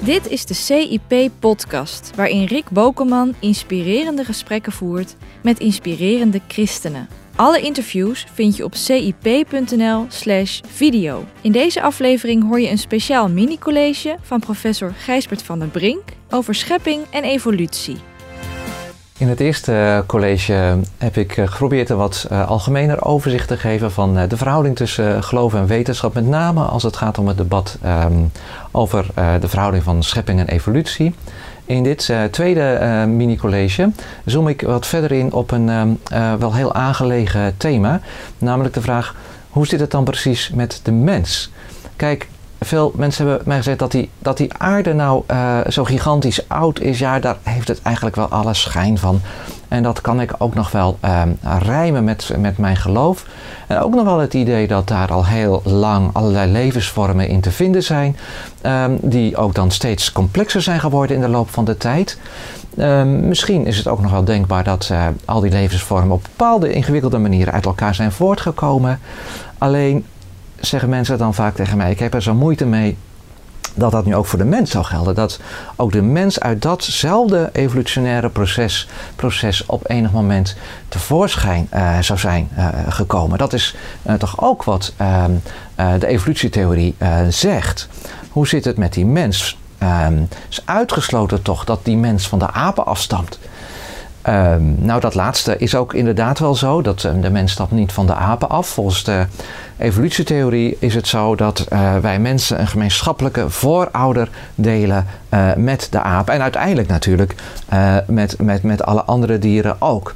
Dit is de CIP-podcast, waarin Rick Bokelman inspirerende gesprekken voert met inspirerende christenen. Alle interviews vind je op cip.nl/slash video. In deze aflevering hoor je een speciaal mini-college van professor Gijsbert van der Brink over schepping en evolutie. In het eerste college heb ik eh, geprobeerd een wat algemener overzicht te geven van de verhouding tussen geloof en wetenschap, met name als het gaat om het debat um, over de verhouding van schepping en evolutie. In dit tweede mini-college zoom ik wat verder in op een um, wel heel aangelegen thema, namelijk de vraag: hoe zit het dan precies met de mens? Kijk, veel mensen hebben mij gezegd dat die, dat die aarde nou uh, zo gigantisch oud is. Ja, daar heeft het eigenlijk wel alle schijn van. En dat kan ik ook nog wel uh, rijmen met, met mijn geloof. En ook nog wel het idee dat daar al heel lang allerlei levensvormen in te vinden zijn. Um, die ook dan steeds complexer zijn geworden in de loop van de tijd. Um, misschien is het ook nog wel denkbaar dat uh, al die levensvormen op bepaalde ingewikkelde manieren uit elkaar zijn voortgekomen. Alleen zeggen mensen dan vaak tegen mij: Ik heb er zo moeite mee dat dat nu ook voor de mens zou gelden. Dat ook de mens uit datzelfde evolutionaire proces, proces op enig moment tevoorschijn uh, zou zijn uh, gekomen. Dat is uh, toch ook wat ehm, de evolutietheorie zegt. Hoe zit het met die mens? Um, is uitgesloten toch dat die mens van de apen afstamt. Um, nou, dat laatste is ook inderdaad wel zo. Dat de mens stapt niet van de apen af. Volgens de evolutietheorie is het zo dat uh, wij mensen een gemeenschappelijke voorouder delen uh, met de apen. En uiteindelijk natuurlijk met, met, met alle andere dieren ook.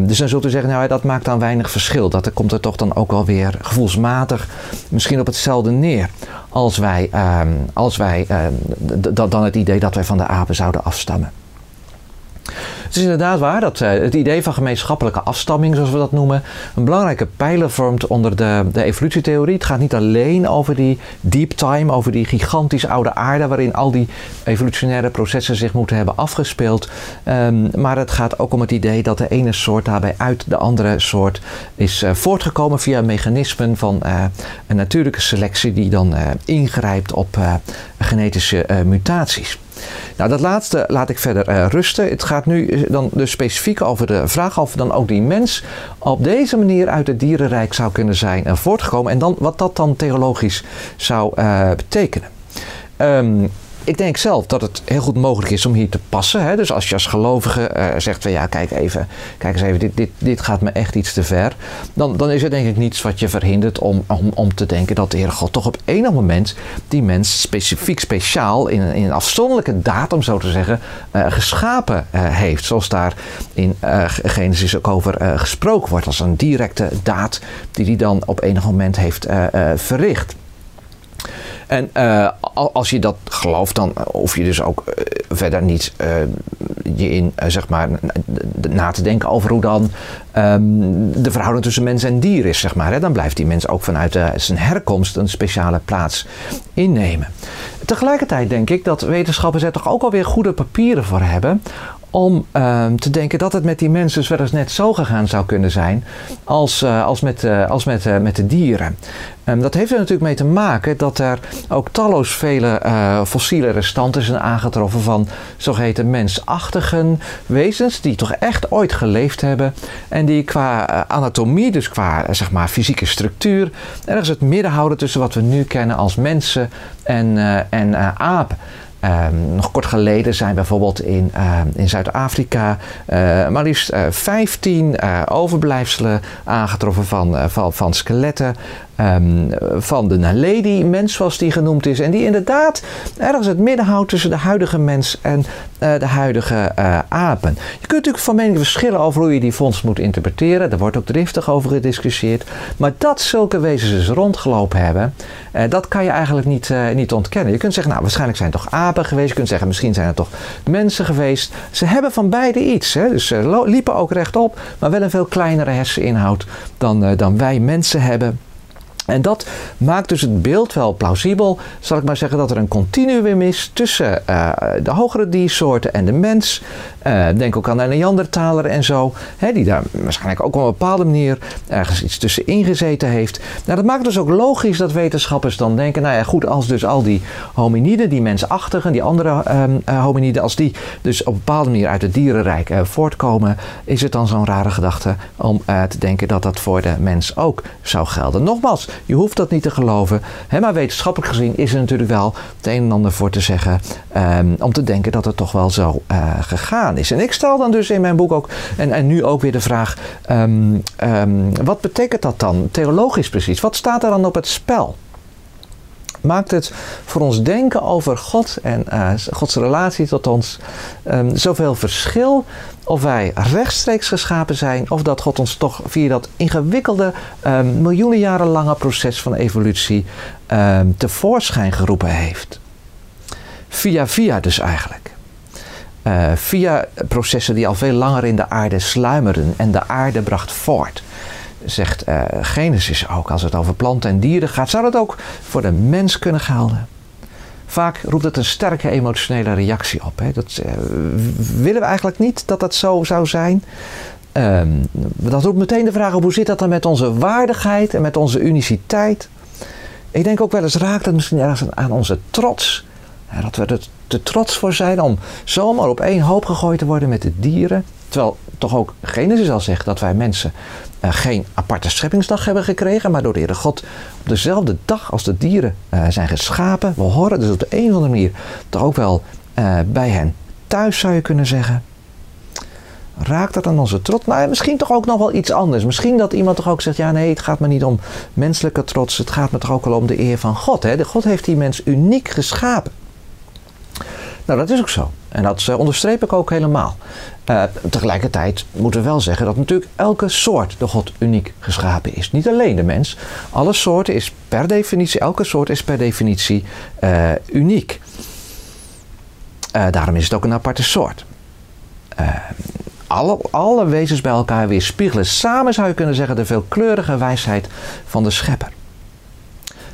dus dan zult u zeggen, nou dat maakt dan weinig verschil. Dat komt er toch dan ook wel weer gevoelsmatig misschien op hetzelfde neer. Als wij, als wij dan het idee dat wij van de apen zouden afstammen. Het is inderdaad waar dat uh, het idee van gemeenschappelijke afstamming, zoals we dat noemen, een belangrijke pijler vormt onder de, de evolutietheorie. Het gaat niet alleen over die deep time, over die gigantisch oude aarde, waarin al die evolutionaire processen zich moeten hebben afgespeeld. Um, maar het gaat ook om het idee dat de ene soort daarbij uit de andere soort is uh, voortgekomen via mechanismen van uh, een natuurlijke selectie die dan ingrijpt op genetische mutaties. Nou, dat laatste laat ik verder uh, rusten. Het gaat nu eh, dan dus specifiek over de vraag of dan ook die mens op deze manier uit het dierenrijk zou kunnen zijn en voortgekomen. En dan, wat dat dan theologisch zou uh, betekenen. Um, ik denk zelf dat het heel goed mogelijk is om hier te passen. Hè? Dus als je als gelovige uh, zegt van ja, kijk even, kijk eens even, dit, dit, dit gaat me echt iets te ver. Dan, dan is er denk ik niets wat je verhindert om, om, om te denken dat de Heer God toch op enig moment die mens specifiek, speciaal, in een, in een afzonderlijke datum, zo te zeggen, uh, geschapen uh, heeft. Zoals daar in Genesis ook over gesproken wordt. Als een directe daad die hij dan op enig moment heeft verricht. En uh, als je dat gelooft, dan hoef je dus ook uh, verder niet je in, zeg maar, na te denken over hoe dan um, de verhouding tussen mens en dier is, zeg maar. Hè. Dan blijft die mens ook vanuit zijn herkomst een speciale plaats innemen. Tegelijkertijd denk ik dat wetenschappers er toch ook alweer goede papieren voor hebben om uh, te denken dat het met die mensen dus wel eens net zo gegaan zou kunnen zijn als, uh, als, met, uh, als met, uh, met de dieren. Um, dat heeft er natuurlijk mee te maken dat er ook talloos vele fossiele restanten zijn aangetroffen van zogeheten mensachtige wezens die toch echt ooit geleefd hebben en die qua anatomie, dus qua zeg maar fysieke structuur, ergens het midden houden tussen wat we nu kennen als mensen en, en apen. Um, nog kort geleden zijn bijvoorbeeld in, uh, in Zuid-Afrika uh, maar liefst uh, 15 overblijfselen aangetroffen van, van, van skeletten um, van de Naledi-mens, zoals die genoemd is. En die inderdaad ergens het midden houdt tussen de huidige mens en uh, de huidige uh, apen. Je kunt natuurlijk van mening verschillen over hoe je die vondst moet interpreteren. Daar wordt ook driftig over gediscussieerd. Maar dat zulke wezens dus rondgelopen hebben, uh, dat kan je eigenlijk niet, niet ontkennen. Je kunt zeggen, nou waarschijnlijk zijn het toch apen geweest. Je kunt zeggen, misschien zijn het toch mensen geweest. Ze hebben van beide iets. Hè? Dus ze liepen ook rechtop, maar wel een veel kleinere herseninhoud dan, dan wij mensen hebben. En dat maakt dus het beeld wel plausibel, zal ik maar zeggen, dat er een continuum is tussen uh, de hogere diersoorten en de mens. Uh, denk ook aan de Neandertaler en zo, hè, die daar waarschijnlijk ook op een bepaalde manier ergens iets tussenin gezeten heeft. Nou, dat maakt dus ook logisch dat wetenschappers dan denken, nou ja goed, als dus al die hominiden, die mensachtigen, die andere uh, hominiden, als die dus op een bepaalde manier uit het dierenrijk voortkomen, is het dan zo'n rare gedachte om te denken dat dat voor de mens ook zou gelden. Nogmaals, je hoeft dat niet te geloven. Hè, maar wetenschappelijk gezien is er natuurlijk wel het een en ander voor te zeggen. Um, om te denken dat het toch wel zo uh, gegaan is. En ik stel dan dus in mijn boek ook, en, en nu ook weer de vraag: um, um, wat betekent dat dan theologisch precies? Wat staat er dan op het spel? Maakt het voor ons denken over God en uh, Gods relatie tot ons um, zoveel verschil of wij rechtstreeks geschapen zijn of dat God ons toch via dat ingewikkelde um, miljoenen jaren lange proces van evolutie um, tevoorschijn geroepen heeft. Via via dus eigenlijk. Uh, via processen die al veel langer in de aarde sluimerden en de aarde bracht voort zegt uh, Genesis ook, als het over planten en dieren gaat, zou dat ook voor de mens kunnen gelden. Vaak roept het een sterke emotionele reactie op. Hè. Dat uh, willen we eigenlijk niet dat dat zo zou zijn. Um, dat roept meteen de vraag op hoe zit dat dan met onze waardigheid en met onze uniciteit. Ik denk ook wel eens raakt het misschien ergens aan onze trots. Dat we er te trots voor zijn om zomaar op één hoop gegooid te worden met de dieren. Terwijl toch ook Genesis al zegt dat wij mensen uh, geen aparte scheppingsdag hebben gekregen, maar door de God op dezelfde dag als de dieren uh, zijn geschapen. We horen dus op de een of andere manier toch ook wel uh, bij hen thuis, zou je kunnen zeggen. Raakt dat aan onze trots? Nou, misschien toch ook nog wel iets anders. Misschien dat iemand toch ook zegt: ja, nee, het gaat me niet om menselijke trots. Het gaat me toch ook wel om de eer van God. Hè? De God heeft die mens uniek geschapen. Nou, dat is ook zo. En dat uh, onderstreep ik ook helemaal. Uh, tegelijkertijd moeten we wel zeggen dat natuurlijk elke soort door God uniek geschapen is. Niet alleen de mens. Alle soorten is per definitie, elke soort is per definitie uh, uniek. daarom is het ook een aparte soort. alle, alle wezens bij elkaar weer spiegelen. Samen zou je kunnen zeggen de veelkleurige wijsheid van de schepper.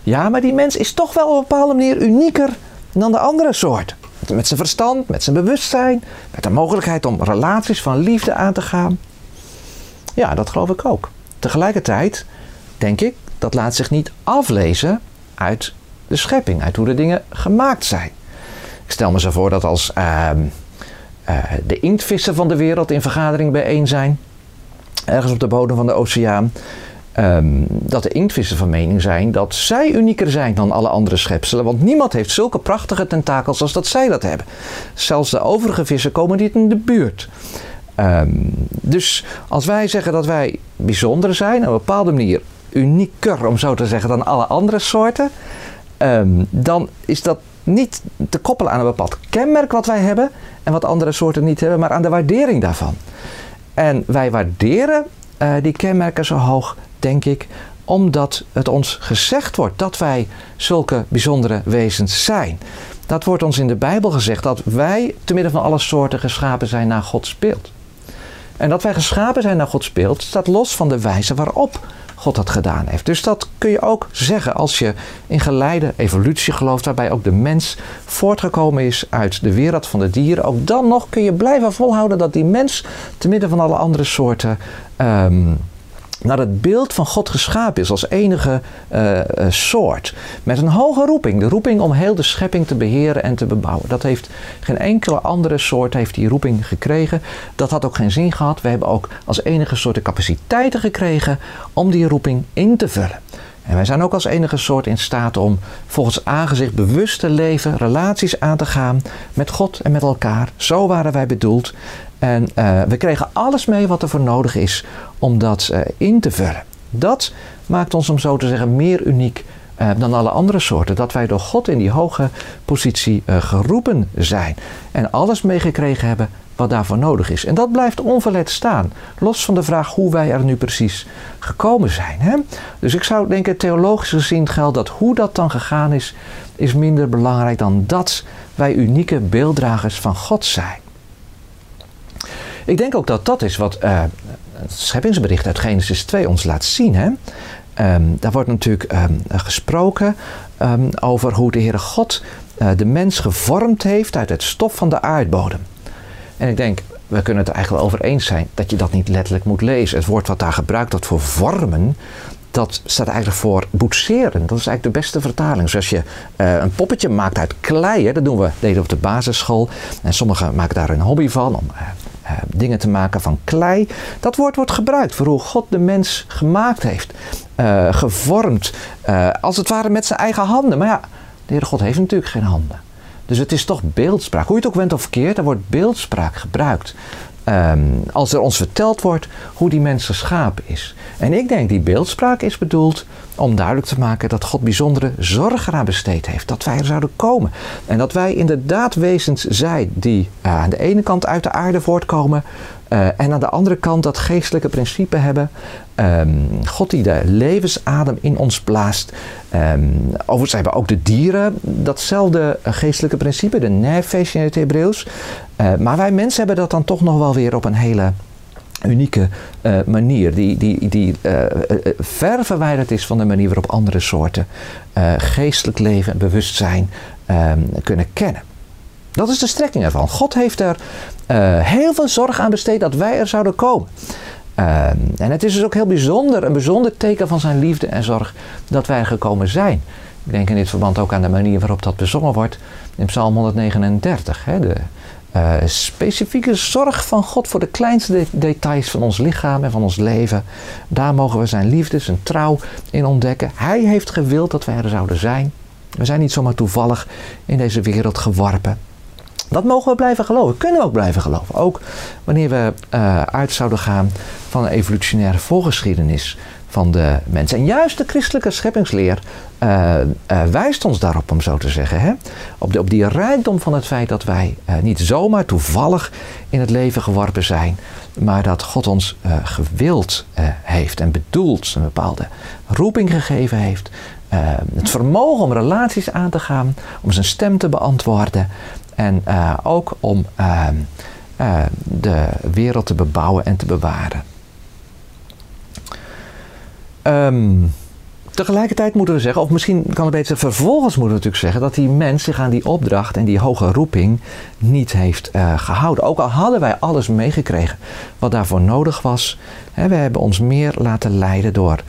Ja, maar die mens is toch wel op een bepaalde manier unieker dan de andere soorten. Met zijn verstand, met zijn bewustzijn, met de mogelijkheid om relaties van liefde aan te gaan. Ja, dat geloof ik ook. Tegelijkertijd denk ik, dat laat zich niet aflezen uit de schepping, uit hoe de dingen gemaakt zijn. Ik stel me zo voor dat als uh, uh, de inktvissen van de wereld in vergadering bijeen zijn, ergens op de bodem van de oceaan, Um, dat de inktvissen van mening zijn dat zij unieker zijn dan alle andere schepselen. Want niemand heeft zulke prachtige tentakels als dat zij dat hebben. Zelfs de overige vissen komen niet in de buurt. Um, dus als wij zeggen dat wij bijzonder zijn, op een bepaalde manier unieker, om zo te zeggen, dan alle andere soorten, um, dan is dat niet te koppelen aan een bepaald kenmerk wat wij hebben en wat andere soorten niet hebben, maar aan de waardering daarvan. En wij waarderen uh, die kenmerken zo hoog denk ik, omdat het ons gezegd wordt dat wij zulke bijzondere wezens zijn. Dat wordt ons in de Bijbel gezegd dat wij te midden van alle soorten geschapen zijn naar Gods beeld. En dat wij geschapen zijn naar Gods beeld staat los van de wijze waarop God dat gedaan heeft. Dus dat kun je ook zeggen als je in geleide evolutie gelooft, waarbij ook de mens voortgekomen is uit de wereld van de dieren. Ook dan nog kun je blijven volhouden dat die mens te midden van alle andere soorten. Um, naar het beeld van God geschapen is als enige uh, soort. Met een hoge roeping. De roeping om heel de schepping te beheren en te bebouwen. Dat heeft geen enkele andere soort heeft die roeping gekregen. Dat had ook geen zin gehad. We hebben ook als enige soort de capaciteiten gekregen om die roeping in te vullen. En wij zijn ook als enige soort in staat om volgens aangezicht bewust te leven, relaties aan te gaan met God en met elkaar. Zo waren wij bedoeld. En uh, we kregen alles mee wat er voor nodig is om dat uh, in te vullen. Dat maakt ons, om zo te zeggen, meer uniek uh, dan alle andere soorten. Dat wij door God in die hoge positie geroepen zijn. En alles meegekregen hebben wat daarvoor nodig is. En dat blijft onverlet staan. Los van de vraag hoe wij er nu precies gekomen zijn. Hè? Dus ik zou denken, theologisch gezien geldt dat hoe dat dan gegaan is, is minder belangrijk dan dat wij unieke beelddragers van God zijn. Ik denk ook dat dat is wat uh, het scheppingsbericht uit Genesis 2 ons laat zien. Hè? Ehm, daar wordt natuurlijk ehm, gesproken ehm, over hoe de Heere God uh, de mens gevormd heeft uit het stof van de aardbodem. En ik denk, we kunnen het eigenlijk wel over eens zijn dat je dat niet letterlijk moet lezen. Het woord wat daar gebruikt wordt voor vormen, dat staat eigenlijk voor boetseren. Dat is eigenlijk de beste vertaling. Dus als je uh, een poppetje maakt uit klei, dat doen we, deden op de basisschool. En sommigen maken daar een hobby van om uh, uh, dingen te maken van klei. Dat woord wordt gebruikt voor hoe God de mens gemaakt heeft. gevormd, als het ware met zijn eigen handen. Maar ja, de Heere God heeft natuurlijk geen handen. Dus het is toch beeldspraak. Hoe je het ook went of verkeerd, er wordt beeldspraak gebruikt. Um, als er ons verteld wordt hoe die mens geschapen is. En ik denk die beeldspraak is bedoeld om duidelijk te maken dat God bijzondere zorg eraan besteed heeft. Dat wij er zouden komen. En dat wij inderdaad wezens zijn die uh, aan de ene kant uit de aarde voortkomen. Uh, en aan de andere kant dat geestelijke principe hebben. Um, God die de levensadem in ons blaast. Um, overigens hebben ook de dieren datzelfde geestelijke principe, de nefesh in het Hebreeuws. Uh, maar wij mensen hebben dat dan toch nog wel weer op een hele unieke uh, manier. Die, die, die ver verwijderd is van de manier waarop andere soorten geestelijk leven en bewustzijn um, kunnen kennen. Dat is de strekking ervan. God heeft er heel veel zorg aan besteed dat wij er zouden komen. Uh, en het is dus ook heel bijzonder, een bijzonder teken van zijn liefde en zorg dat wij er gekomen zijn. Ik denk in dit verband ook aan de manier waarop dat bezongen wordt in Psalm 139. Hè, de uh, specifieke zorg van God voor de kleinste de details van ons lichaam en van ons leven. Daar mogen we zijn liefde, zijn trouw in ontdekken. Hij heeft gewild dat wij er zouden zijn. We zijn niet zomaar toevallig in deze wereld geworpen. Dat mogen we blijven geloven. Kunnen we ook blijven geloven. Ook wanneer we uh, uit zouden gaan van een evolutionaire voorgeschiedenis van de mens. En juist de christelijke scheppingsleer uh, uh, wijst ons daarop, om zo te zeggen. Hè? Op, de, op die rijkdom van het feit dat wij niet zomaar toevallig in het leven geworpen zijn, maar dat God ons gewild heeft en bedoeld, een bepaalde roeping gegeven heeft. het vermogen om relaties aan te gaan, om zijn stem te beantwoorden, en uh, ook om uh, uh, de wereld te bebouwen en te bewaren. Um, tegelijkertijd moeten we zeggen, of misschien kan het beter vervolgens moeten we natuurlijk zeggen, dat die mens zich aan die opdracht en die hoge roeping niet heeft gehouden. Ook al hadden wij alles meegekregen wat daarvoor nodig was, hè, we hebben ons meer laten leiden door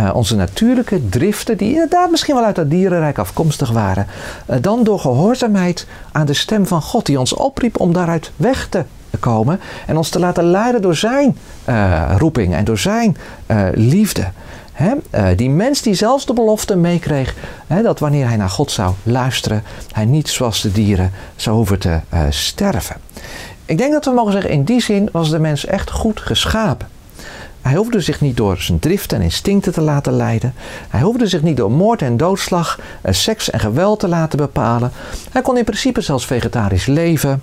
uh, onze natuurlijke driften, die inderdaad misschien wel uit het dierenrijk afkomstig waren, uh, dan door gehoorzaamheid aan de stem van God, die ons opriep om daaruit weg te komen en ons te laten leiden door zijn uh, roeping en door zijn liefde. Die mens die zelfs de belofte meekreeg dat wanneer hij naar God zou luisteren, hij niet zoals de dieren zou hoeven te sterven. Ik denk dat we mogen zeggen, in die zin was de mens echt goed geschapen. Hij hoefde zich niet door zijn driften en instincten te laten leiden. Hij hoefde zich niet door moord en doodslag, eh, seks en geweld te laten bepalen. Hij kon in principe zelfs vegetarisch leven.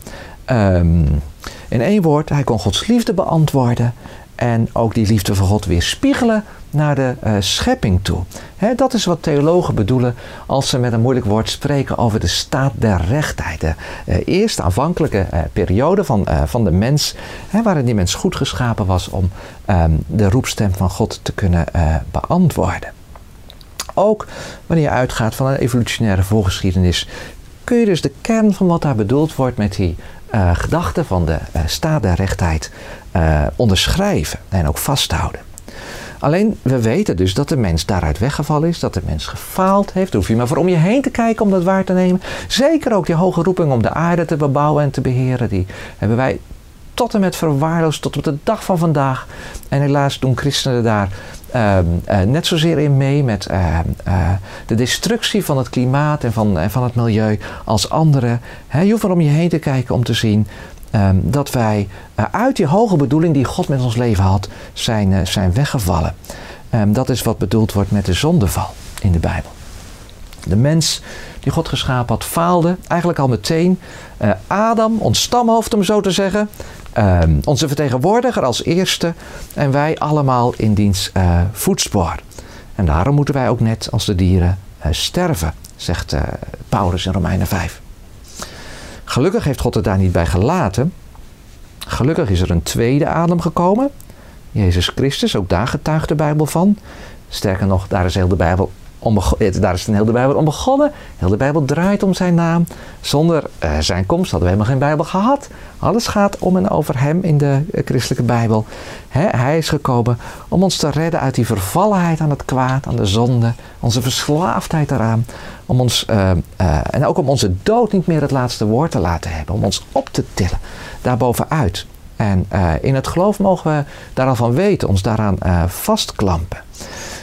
Um, in één woord, hij kon Gods liefde beantwoorden en ook die liefde van God weer spiegelen naar de uh, schepping toe. Dat is wat theologen bedoelen als ze met een moeilijk woord spreken over de staat der rechtheid. De uh, eerste aanvankelijke uh, periode van, van de mens, waarin die mens goed geschapen was om um, de roepstem van God te kunnen beantwoorden. Ook wanneer je uitgaat van een evolutionaire voorgeschiedenis, kun je dus de kern van wat daar bedoeld wordt met die gedachte van de staat der rechtheid onderschrijven en ook vasthouden. Alleen we weten dus dat de mens daaruit weggevallen is, dat de mens gefaald heeft. Hoef je maar voor om je heen te kijken om dat waar te nemen. Zeker ook die hoge roeping om de aarde te bebouwen en te beheren, die hebben wij tot en met verwaarloosd tot op de dag van vandaag. En helaas doen christenen daar uh, uh, net zozeer in mee met uh, de destructie van het klimaat en van, van het milieu als anderen. Je hoeft maar om je heen te kijken om te zien um, dat wij uh, uit die hoge bedoeling die God met ons leven had, zijn, uh, zijn weggevallen. Um, dat is wat bedoeld wordt met de zondeval in de Bijbel. De mens die God geschapen had, faalde eigenlijk al meteen. Uh, Adam, ons stamhoofd om zo te zeggen, um, onze vertegenwoordiger als eerste en wij allemaal in diens voetspoor. En daarom moeten wij ook net als de dieren sterven, zegt Paulus in Romeinen 5. Gelukkig heeft God het daar niet bij gelaten. Gelukkig is er een tweede adem gekomen. Jezus Christus, ook daar getuigt de Bijbel van. Sterker nog, daar is heel de Bijbel daar is een heel de Bijbel om begonnen. Heel de Bijbel draait om zijn naam. Zonder uh, zijn komst hadden we helemaal geen Bijbel gehad. Alles gaat om en over hem in de uh, christelijke Bijbel. Hij is gekomen om ons te redden uit die vervallenheid aan het kwaad, aan de zonde, onze verslaafdheid eraan. Om ons, en ook om onze dood niet meer het laatste woord te laten hebben. Om ons op te tillen, daarbovenuit. En in het geloof mogen we daar al van weten, ons daaraan vastklampen.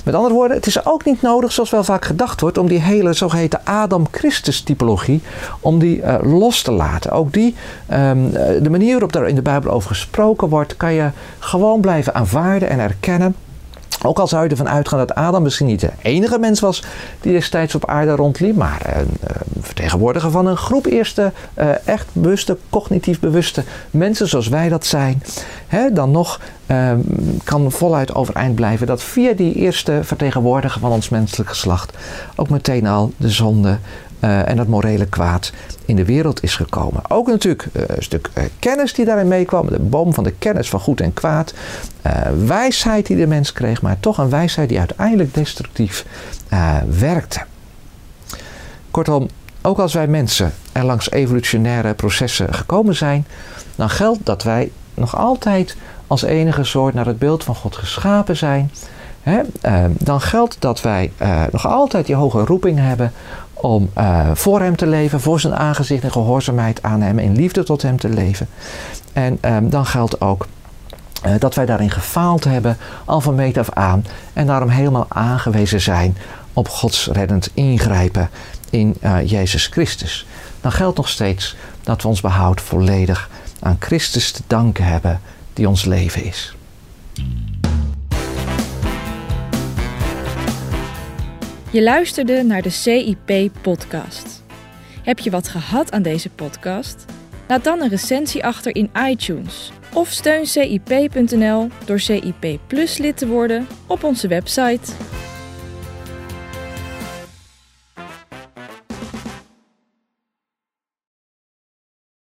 Met andere woorden, het is ook niet nodig, zoals wel vaak gedacht wordt, om die hele zogeheten Adam-Christus-typologie, om die uh, los te laten. Ook die, um, de manier waarop daar in de Bijbel over gesproken wordt, kan je gewoon blijven aanvaarden en erkennen. Ook al zou je ervan uitgaan dat Adam misschien niet de enige mens was die destijds op aarde rondliep, maar een, vertegenwoordiger van een groep eerste uh, echt bewuste, cognitief bewuste mensen zoals wij dat zijn, hè, dan nog uh, kan voluit overeind blijven dat via die eerste vertegenwoordiger van ons menselijk geslacht ook meteen al de zonde uh, en dat morele kwaad in de wereld is gekomen. Ook natuurlijk uh, een stuk uh, kennis die daarin meekwam, de boom van de kennis van goed en kwaad, wijsheid die de mens kreeg, maar toch een wijsheid die uiteindelijk destructief werkte. Kortom, ook als wij mensen er langs evolutionaire processen gekomen zijn, dan geldt dat wij nog altijd als enige soort naar het beeld van God geschapen zijn. Hè? dan geldt dat wij nog altijd die hoge roeping hebben om uh, voor hem te leven, voor zijn aangezicht en gehoorzaamheid aan hem, in liefde tot hem te leven. En um, dan geldt ook uh, dat wij daarin gefaald hebben, al van meet af aan, en daarom helemaal aangewezen zijn op Gods reddend ingrijpen in uh, Jezus Christus. Dan geldt nog steeds dat we ons behoud volledig aan Christus te danken hebben, die ons leven is. Je luisterde naar de CIP-podcast. Heb je wat gehad aan deze podcast? Laat dan een recensie achter in iTunes of steun CIP.nl door CIP Plus lid te worden op onze website.